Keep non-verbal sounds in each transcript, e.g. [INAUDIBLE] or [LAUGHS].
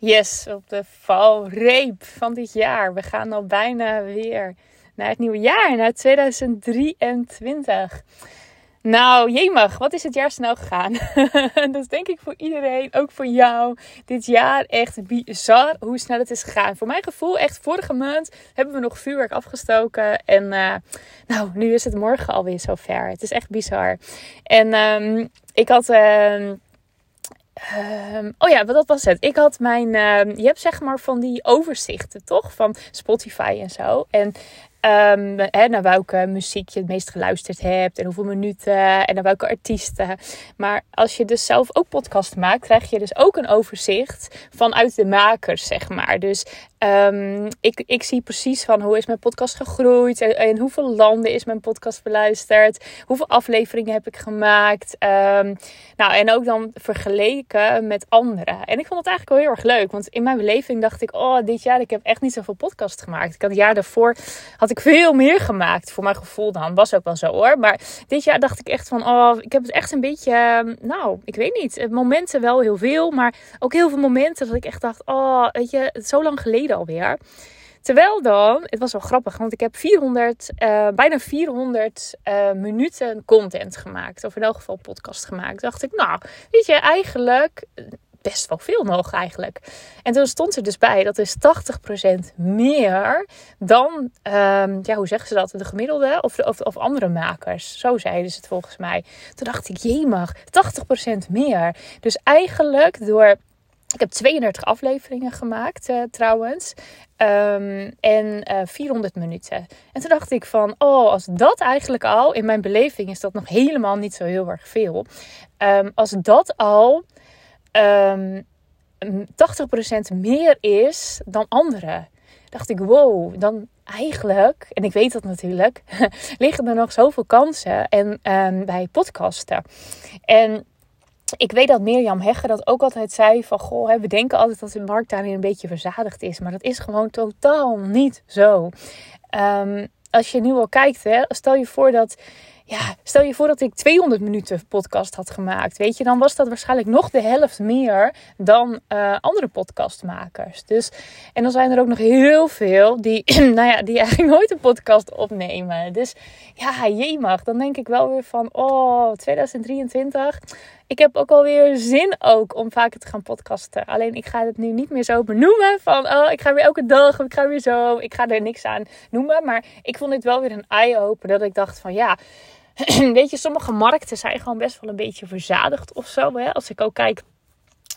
Yes, op de valreep van dit jaar. We gaan al bijna weer naar het nieuwe jaar, naar 2023. Nou, jemig, wat is het jaar snel gegaan? [LAUGHS] dat is denk ik voor iedereen, ook voor jou. Dit jaar echt bizar hoe snel het is gegaan. Voor mijn gevoel, echt vorige maand hebben we nog vuurwerk afgestoken. En uh, nou, nu is het morgen alweer zover. Het is echt bizar. En um, ik had... Uh, Um, oh ja, dat was het. Ik had mijn. Uh, je hebt zeg maar van die overzichten, toch? Van Spotify en zo. En Um, hè, naar welke muziek je het meest geluisterd hebt en hoeveel minuten en naar welke artiesten. Maar als je dus zelf ook podcast maakt, krijg je dus ook een overzicht vanuit de makers, zeg maar. Dus um, ik, ik zie precies van hoe is mijn podcast gegroeid en, en hoeveel landen is mijn podcast beluisterd, hoeveel afleveringen heb ik gemaakt. Um, nou, en ook dan vergeleken met anderen. En ik vond het eigenlijk wel heel erg leuk, want in mijn beleving dacht ik, oh, dit jaar ik heb echt niet zoveel podcast gemaakt. Ik had het jaar daarvoor had ik veel meer gemaakt voor mijn gevoel dan. Was ook wel zo hoor. Maar dit jaar dacht ik echt van, oh, ik heb het echt een beetje, ehm, nou, ik weet niet. Momenten wel heel veel, maar ook heel veel momenten dat ik echt dacht, oh, weet je, zo lang geleden alweer. Terwijl dan, het was wel grappig, want ik heb 400, uh, bijna 400 uh, minuten content gemaakt. Of in elk geval podcast gemaakt. Dacht ik, nou, weet je, eigenlijk best wel veel nog eigenlijk. En toen stond er dus bij, dat is 80% meer dan, um, ja, hoe zeggen ze dat, de gemiddelde of, of, of andere makers. Zo zeiden ze het volgens mij. Toen dacht ik, jemig, 80% meer. Dus eigenlijk door ik heb 32 afleveringen gemaakt uh, trouwens. Um, en uh, eh, 400 minuten. En toen dacht ik van, oh, als dat eigenlijk al, in mijn beleving is dat nog helemaal niet zo heel erg veel. Um, als dat al um, ehm, 80% meer is dan anderen. Dacht ik, wow, dan eigenlijk, en ik weet dat natuurlijk, [LAUGHS] liggen er nog zoveel kansen en, bij podcasten. En ik weet dat Mirjam Hegger dat ook altijd zei van, goh, hè, we denken altijd dat de markt daarin een beetje verzadigd is. Maar dat is gewoon totaal niet zo. Um, als je nu al kijkt, hè, stel je voor dat ja, stel je voor dat ik 200 minuten podcast had gemaakt. Weet je, dan was dat waarschijnlijk nog de helft meer dan uh, andere podcastmakers. Dus, en dan zijn er ook nog heel veel die, [CLEARS THROAT] nou ja, die eigenlijk nooit een podcast opnemen. Dus ja, je mag. Dan denk ik wel weer van, oh, 2023 ik heb ook alweer zin ook om vaker te gaan podcasten. Alleen ik ga het nu niet meer zo benoemen van oh, ik ga weer elke dag, ik ga weer zo. Ik ga er niks aan noemen. Maar ik vond dit wel weer een eye-opener dat ik dacht van ja, [CLEARS THROAT] weet je, sommige markten zijn gewoon best wel een beetje verzadigd of zo. Hè? Als ik ook kijk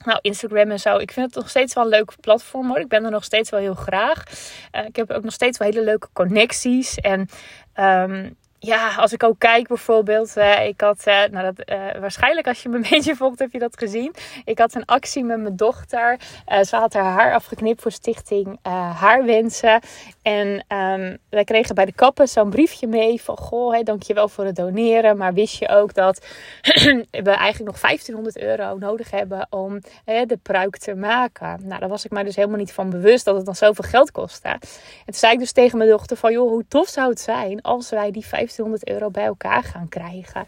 nou, Instagram en zo. Ik vind het nog steeds wel een leuk platform hoor. Ik ben er nog steeds wel heel graag. Uh, ik heb ook nog steeds wel hele leuke connecties. En um, ja, als ik ook kijk bijvoorbeeld, uh, ik had, uh, nou dat, uh, waarschijnlijk als je me een [LAUGHS] beetje volgt heb je dat gezien. Ik had een actie met mijn dochter. ze had haar haar afgeknipt voor stichting Haarwensen. En um, wij kregen bij de kappen zo'n briefje mee van, goh, hey, dankjewel voor het doneren. Maar wist je ook dat [CLEARS THROAT] we eigenlijk nog 1500 euro nodig hebben om de pruik te maken. Nou, daar was ik mij dus helemaal niet van bewust dat het dan zoveel geld kostte. En toen zei ik dus tegen mijn dochter van, joh, hoe tof zou het zijn als wij die 1500 1500 euro bij elkaar gaan krijgen.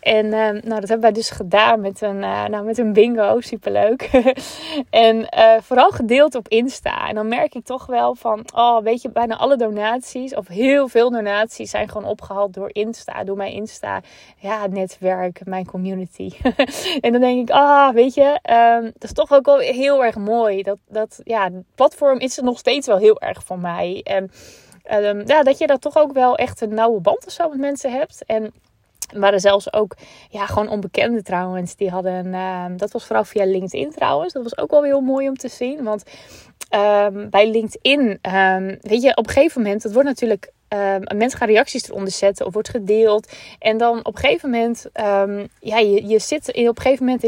En uh, nou, dat hebben wij dus gedaan met een, uh, nou, met een bingo. Superleuk. [LAUGHS] en uh, vooral gedeeld op Insta. En dan merk ik toch wel van, oh, weet je, bijna alle donaties, of heel veel donaties, zijn gewoon opgehaald door Insta. Door mijn Insta, ja, netwerk, mijn community. [LAUGHS] en dan denk ik, ah, weet je, um, dat is toch ook wel heel erg mooi. Dat, dat ja, platform is er nog steeds wel heel erg voor mij. En Um, ja, dat je dat toch ook wel echt een nauwe band of zo met mensen hebt. En maar zelfs ook ja, gewoon onbekende trouwens. Die hadden, uh, dat was vooral via LinkedIn trouwens. Dat was ook wel heel mooi om te zien. Want um, bij LinkedIn, weet je, op een gegeven moment, het wordt natuurlijk um, mensen gaan reacties eronder zetten of wordt gedeeld. En dan op een gegeven moment, um, ja, je, je zit in, op een gegeven moment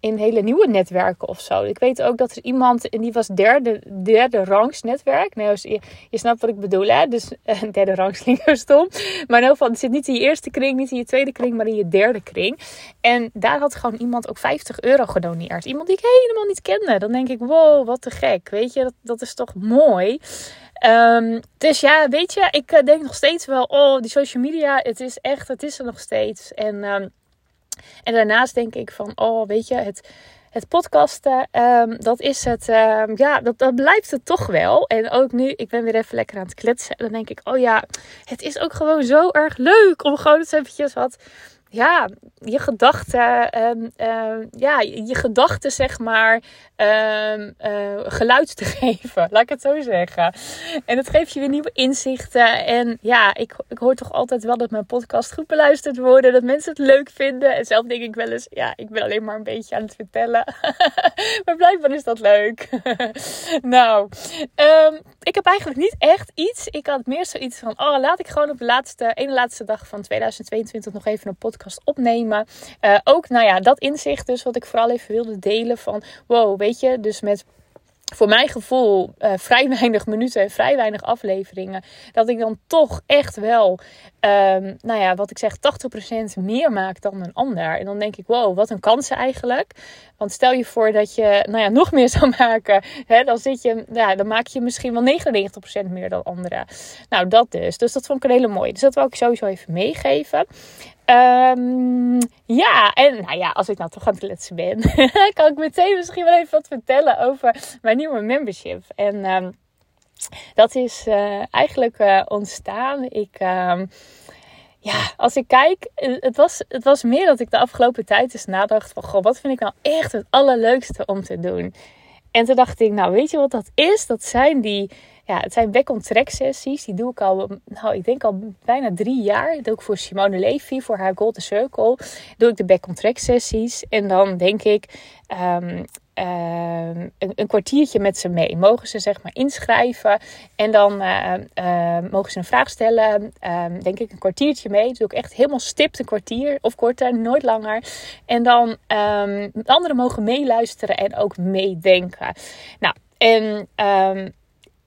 in, hele nieuwe netwerken of zo. Ik weet ook dat er iemand, en die was derde, derde rangs netwerk. Nou, je, je snapt wat ik bedoel, hè? Dus uh, [LAUGHS] derde rangs klinkt stom. Maar in ieder geval, het zit niet in je eerste kring, niet in je tweede kring, maar in je derde kring. En daar had gewoon iemand ook 50 euro gedoneerd. Iemand die ik helemaal niet kende. Dan denk ik, wow, wat te gek. Weet je, dat, dat is toch mooi. Um, dus ja, weet je, ik eh, denk nog steeds wel, oh, die social media, het is echt, het is er nog steeds. En, um, en daarnaast denk ik van, oh, weet je, het, het podcasten, ehm, dat is het, ehm, ja, dat, dat blijft het toch wel. En ook nu, ik ben weer even lekker aan het kletsen. Dan denk ik, oh ja, het is ook gewoon zo erg leuk om gewoon eens eventjes wat ja, je gedachten, um, ja, je gedachten zeg maar um, geluid te [LAUGHS] geven. Laat ik het zo zeggen. En dat geeft je weer nieuwe inzichten. En ja, ik, ik hoor toch altijd wel dat mijn podcast goed beluisterd worden. Dat mensen het leuk vinden. En zelf denk ik wel eens, ja, ik ben alleen maar een beetje aan het vertellen. [LAUGHS] maar blijkbaar is dat leuk. [LAUGHS] nou, um, ik heb eigenlijk niet echt iets. Ik had meer zoiets van, oh, laat ik gewoon op de laatste, ene laatste dag van 2022 nog even een podcast opnemen. Uh, ook, nou ja, dat inzicht dus wat ik vooral even wilde delen van, wow, weet je, dus met voor mijn gevoel uh, vrij [LAUGHS] weinig minuten en vrij weinig afleveringen. Dat ik dan toch echt wel, um, nou ja, wat ik zeg, 80% meer maak dan een ander. En dan denk ik, wow, wat een kansen eigenlijk. Want stel je voor dat je, nou ja, [LAUGHS] nog meer zou maken. Hè, dan, zit je, ja, dan maak je misschien wel 99% meer dan anderen. Nou, dat dus. Dus dat vond ik een hele mooie. Dus dat wil ik sowieso even meegeven. Um, ja, en nou ja, als ik nou toch aan het kletsen ben, [LAUGHS] kan ik meteen misschien wel even wat vertellen over mijn nieuwe membership. En um, dat is uh, eigenlijk uh, ontstaan. Ik, um, ja, als ik kijk, eh, het was, het was meer dat ik de afgelopen tijd eens nadacht van, goh, wat vind ik nou echt het allerleukste om te doen? En toen dacht ik, nou weet je wat dat is? Dat zijn die ja, het zijn back-on-track sessies. Die doe ik al, nou, ik denk al bijna drie jaar. Dat doe ik voor Simone Levy, voor haar Golden Circle. Doe ik de back-on-track sessies. En dan denk ik, um, een, een, kwartiertje met ze mee. Mogen ze zeg maar inschrijven en dan uh, uh, mogen ze een vraag stellen. Um, denk ik een kwartiertje mee. doe ik echt helemaal stipt een kwartier of korter, nooit langer. En dan um, anderen mogen meeluisteren en ook meedenken. Nou, en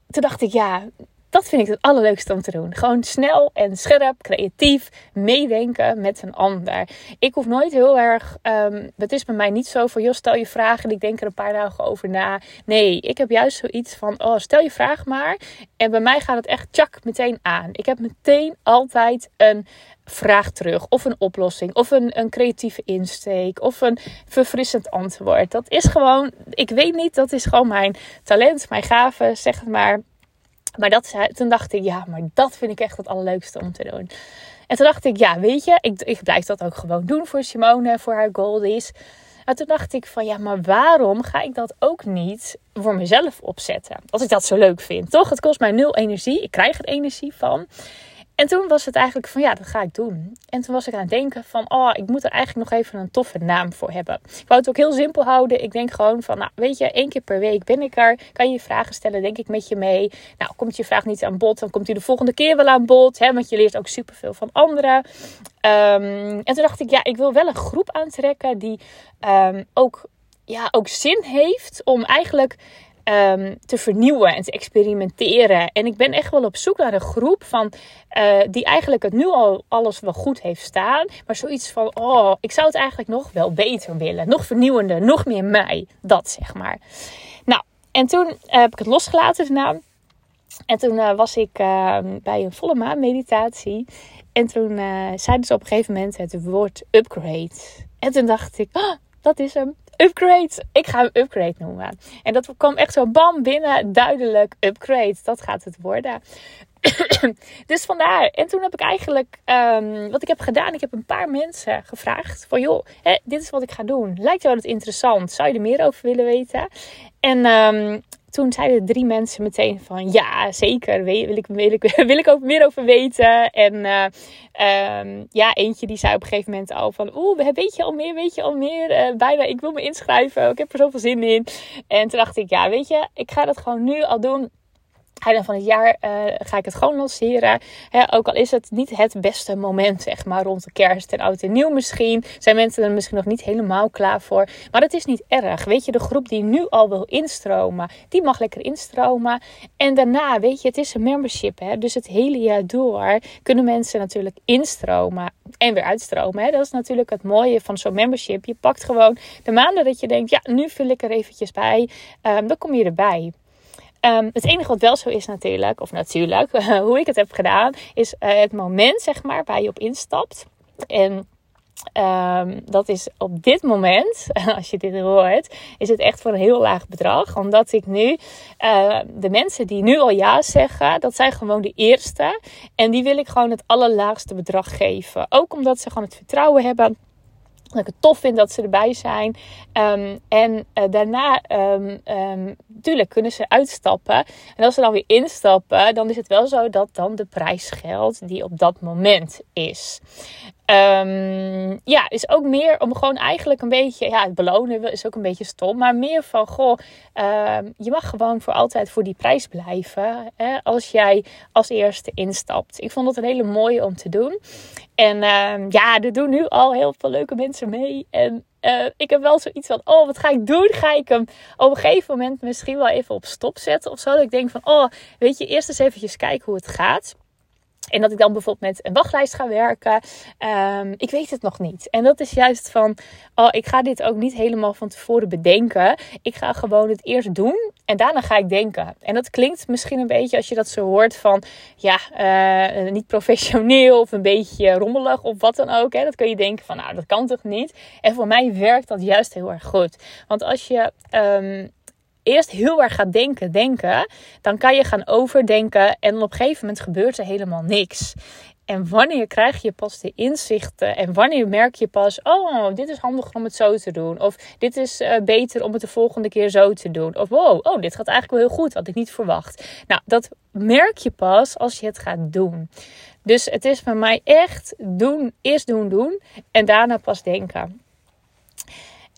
toen dacht ik, ja, dat vind ik het allerleukste om te doen. Gewoon snel en scherp, creatief, meedenken met een ander. Ik hoef nooit heel erg. Um, het is bij mij niet zo van, joh, stel je vragen en ik denk er een paar dagen over na. Nee, ik heb juist zoiets van, oh, stel je vraag maar. En bij mij gaat het echt tjak meteen aan. Ik heb meteen altijd een vraag terug, of een oplossing, of een, een creatieve insteek, of een verfrissend antwoord. Dat is gewoon, ik weet niet, dat is gewoon mijn talent, mijn gave, zeg het maar. Maar dat, toen dacht ik, ja, maar dat vind ik echt het allerleukste om te doen. En toen dacht ik, ja, weet je, ik, ik blijf dat ook gewoon doen voor Simone, voor haar goldies. En toen dacht ik van, ja, maar waarom ga ik dat ook niet voor mezelf opzetten? Als ik dat zo leuk vind, toch? Het kost mij nul energie. Ik krijg er energie van. En toen was het eigenlijk van ja, dat ga ik doen. En toen was ik aan het denken van oh, ik moet er eigenlijk nog even een toffe naam voor hebben. Ik wou het ook heel simpel houden. Ik denk gewoon van nou, weet je, één keer per week ben ik er. Kan je vragen stellen, denk ik met je mee. Nou, komt je vraag niet aan bod, dan komt hij de volgende keer wel aan bod. Hè, want je leert ook superveel van anderen. Um, en toen dacht ik, ja, ik wil wel een groep aantrekken die um, ook, ja, ook zin heeft om eigenlijk um, te vernieuwen en te experimenteren. En ik ben echt wel op zoek naar een groep van uh, die eigenlijk het nu al alles wel goed heeft staan. Maar zoiets van, oh, ik zou het eigenlijk nog wel beter willen. Nog vernieuwender, nog meer mij. Dat zeg maar. Nou, en toen uh, heb ik het losgelaten, naam. En toen uh, was ik bij een volle maan meditatie. En toen zeiden ze op een gegeven moment het woord upgrade. En toen dacht ik, oh, dat is hem upgrade. Ik ga hem upgrade noemen. En dat kwam echt zo bam binnen, duidelijk upgrade. Dat gaat het worden. [CLEARS THROAT] dus vandaar. En toen heb ik eigenlijk, um, wat ik heb gedaan, ik heb een paar mensen gevraagd van joh, hè, dit is wat ik ga doen. Lijkt jou dat interessant? Zou je er meer over willen weten? En um, toen zeiden drie mensen meteen van ja, zeker, wil ik, wil ik, [LAUGHS] wil ik ook meer over weten. En uh, um, ja, eentje die zei op een gegeven moment al van oeh, weet je al meer, weet je al meer? Uh, bijna, ik wil me inschrijven, ik heb er zoveel zin in. En toen dacht ik, ja, weet je, ik ga dat gewoon nu al doen einde van het jaar uh, ga ik het gewoon lanceren. ook al is het niet het beste moment, zeg maar, rond de kerst en oud en nieuw misschien. Zijn mensen er misschien nog niet helemaal klaar voor. Maar het is niet erg. Weet je, de groep die nu al wil instromen, die mag lekker instromen. En daarna, weet je, het is een membership. Hè? Dus het hele jaar door kunnen mensen natuurlijk instromen en weer uitstromen. Hè? Dat is natuurlijk het mooie van zo'n membership. Je pakt gewoon de maanden dat je denkt, ja, nu vul ik er eventjes bij. Um, dan kom je erbij. Um, het enige wat wel zo is natuurlijk, of natuurlijk, [LAUGHS] hoe ik het heb gedaan, is uh, het moment zeg maar waar je op instapt. En Um, dat is op dit moment, [LAUGHS] als je dit hoort, is het echt voor een heel laag bedrag. Omdat ik nu, uh, de mensen die nu al ja zeggen, dat zijn gewoon de eerste. En die wil ik gewoon het allerlaagste bedrag geven. Ook omdat ze gewoon het vertrouwen hebben dat ik het tof vind dat ze erbij zijn. Um, en uh, daarna, um, um, tuurlijk, kunnen ze uitstappen. En als ze dan weer instappen, dan is het wel zo dat dan de prijs geldt die op dat moment is. Um, ja, is ook meer om gewoon eigenlijk een beetje, ja, het belonen is ook een beetje stom, maar meer van, goh, um, je mag gewoon voor altijd voor die prijs blijven hè, als jij als eerste instapt. Ik vond het een hele mooie om te doen. En um, ja, er doen nu al heel veel leuke mensen mee. En uh, ik heb wel zoiets van, oh, wat ga ik doen? Ga ik hem op een gegeven moment misschien wel even op stop zetten of zo? Dat ik denk van, oh, weet je, eerst eens eventjes kijken hoe het gaat. En dat ik dan bijvoorbeeld met een wachtlijst ga werken. Um, ik weet het nog niet. En dat is juist van, oh, ik ga dit ook niet helemaal van tevoren bedenken. Ik ga gewoon het eerst doen en daarna ga ik denken. En dat klinkt misschien een beetje als je dat zo hoort van, ja, uh, niet professioneel of een beetje rommelig of wat dan ook. Hè. Dat kun je denken van, nou, dat kan toch niet? En voor mij werkt dat juist heel erg goed. Want als je um, eerst heel erg gaat denken, denken, dan kan je gaan overdenken en op een gegeven moment gebeurt er helemaal niks. En wanneer krijg je pas de inzichten? En wanneer merk je pas, oh, dit is handig om het zo te doen. Of dit is uh, beter om het de volgende keer zo te doen. Of wow, oh, dit gaat eigenlijk wel heel goed, had ik niet verwacht. Nou, dat merk je pas als je het gaat doen. Dus het is bij mij echt doen, eerst doen, doen. En daarna pas denken.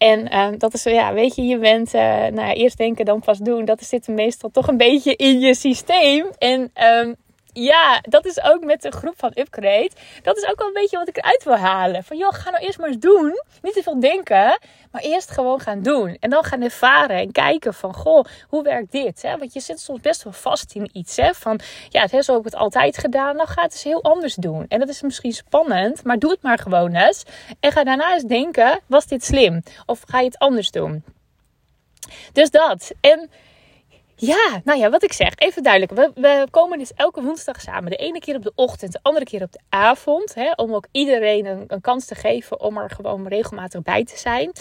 En uh, dat is, ja, weet je, je bent, uh, nou ja, eerst denken, dan pas doen. Dat zit meestal toch een beetje in je systeem. En um, ja, dat is ook met de groep van Upgrade. Dat is ook wel een beetje wat ik eruit wil halen. Van joh, ga nou eerst maar eens doen. Niet te veel denken, maar eerst gewoon gaan doen. En dan gaan ervaren en kijken van goh, hoe werkt dit? Want je zit soms best wel vast in iets. Hè? Van ja, het, zo heb ik het altijd gedaan. Nou ga het eens heel anders doen. En dat is misschien spannend, maar doe het maar gewoon eens. En ga daarna eens denken, was dit slim? Of ga je het anders doen? Dus dat. En ja, nou ja, wat ik zeg, even duidelijk. We, komen dus elke woensdag samen. De ene keer op de ochtend, de andere keer op de avond. Hè, om ook iedereen een, een, kans te geven om er gewoon regelmatig bij te zijn.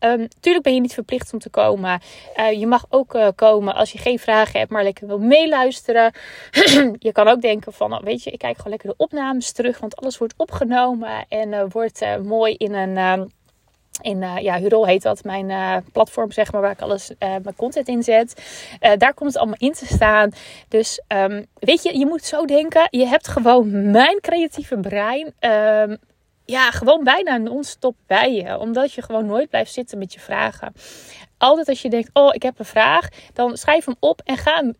Um, tuurlijk ben je niet verplicht om te komen. Uh, je mag ook uh, komen als je geen vragen hebt, maar lekker wil meeluisteren. [CLEARS THROAT] je kan ook denken van, nou, weet je, ik kijk gewoon lekker de opnames terug. Want alles wordt opgenomen en uh, wordt mooi in een in uh, ja, Hurol heet dat, mijn uh, platform zeg maar, waar ik alles, uh, mijn content in zet. daar komt het allemaal in te staan. Dus um, weet je, je moet zo denken. Je hebt gewoon mijn creatieve brein. Um, ja, gewoon bijna non-stop bij je. Omdat je gewoon nooit blijft zitten met je vragen. Altijd als je denkt, oh, ik heb een vraag. Dan schrijf hem op en ga hem,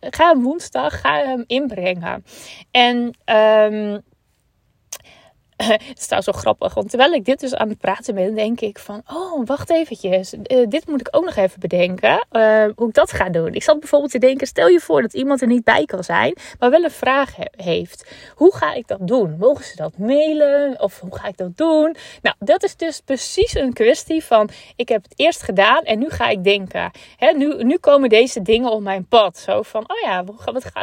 ga hem woensdag ga hem inbrengen. En... Um, [LAUGHS] het is zo grappig, want terwijl ik dit dus aan het praten ben, denk ik van, oh, wacht eventjes, uh, dit moet ik ook nog even bedenken, uh, hoe ik dat ga doen. Ik zat bijvoorbeeld te denken, stel je voor dat iemand er niet bij kan zijn, maar wel een vraag he heeft. Hoe ga ik dat doen? Mogen ze dat mailen? Of hoe ga ik dat doen? Nou, dat is dus precies een kwestie van, ik heb het eerst gedaan en nu ga ik denken. Hè, nu, nu komen deze dingen op mijn pad. Zo van, oh ja,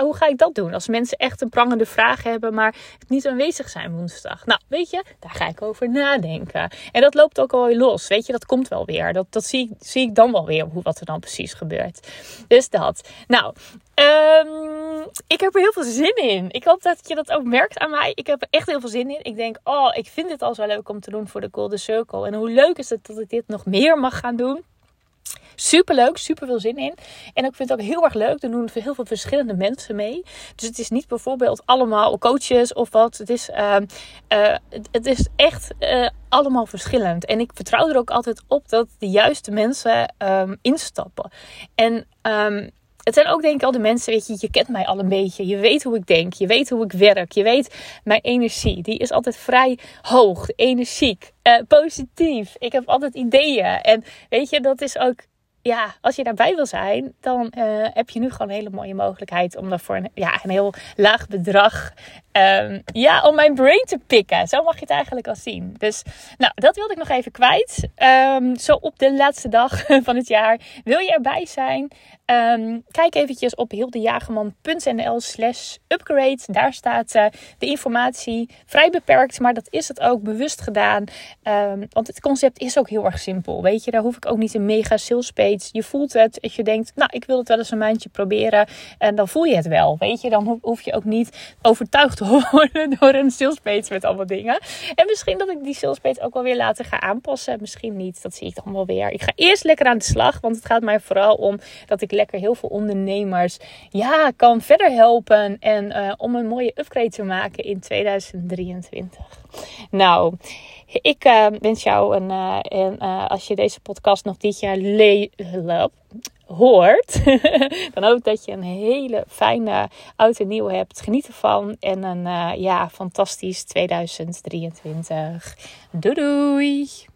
hoe ga ik dat doen? Als mensen echt een prangende vraag hebben, maar niet aanwezig zijn woensdag. Nou, weet je, daar ga ik over nadenken. En dat loopt ook alweer los. Weet je, dat komt wel weer. Dat, dat zie, zie ik dan wel weer, hoe, wat er dan precies gebeurt. Dus dat. Nou, um, ik heb er heel veel zin in. Ik hoop dat je dat ook merkt aan mij. Ik heb er echt heel veel zin in. Ik denk, oh, ik vind dit al zo leuk om te doen voor de Golden Circle. En hoe leuk is het dat ik dit nog meer mag gaan doen. Super leuk, super veel zin in. En ik vind het ook heel erg leuk. Er doen heel veel verschillende mensen mee. Dus het is niet bijvoorbeeld allemaal coaches of wat. Het is, uh, uh, het is echt uh, allemaal verschillend. En ik vertrouw er ook altijd op dat de juiste mensen um, instappen. En um, het zijn ook denk ik al de mensen, weet je, je kent mij al een beetje. Je weet hoe ik denk, je weet hoe ik werk, je weet mijn energie. Die is altijd vrij hoog, energiek, uh, positief. Ik heb altijd ideeën. En weet je, dat is ook ja, als je daarbij wil zijn, dan uh, heb je nu gewoon een hele mooie mogelijkheid om daarvoor een, ja, een heel laag bedrag Ehm, ja, om mijn brain te pikken. Zo mag je het eigenlijk al zien. Dus nou, dat wilde ik nog even kwijt. Ehm, zo op de laatste dag [LAUGHS] van het jaar. Wil je erbij zijn? Um, kijk eventjes op hildejagerman.nl slash upgrade. Daar staat uh, de informatie vrij beperkt, maar dat is het ook bewust gedaan. Want het concept is ook heel erg simpel. Weet je, daar hoef ik ook niet een mega sales page. Je voelt het als je denkt, nou, ik wil het wel eens een maandje proberen. En dan voel je het wel. Weet je, dan hoef je ook niet overtuigd worden [LAUGHS] door een sales page met allemaal dingen. En misschien dat ik die sales page ook wel weer later ga aanpassen. Misschien niet, dat zie ik dan wel weer. Ik ga eerst lekker aan de slag, want het gaat mij vooral om dat ik lekker heel veel ondernemers ja, kan verder helpen. En uh, om een mooie upgrade te maken in 2023. Nou, ik uh, wens jou een, uh, en als je deze podcast nog dit jaar le hoort, [LAUGHS] dan hoop ik dat je een hele fijne oud en nieuw hebt. Geniet ervan en een ja, fantastisch 2023. Doei doei!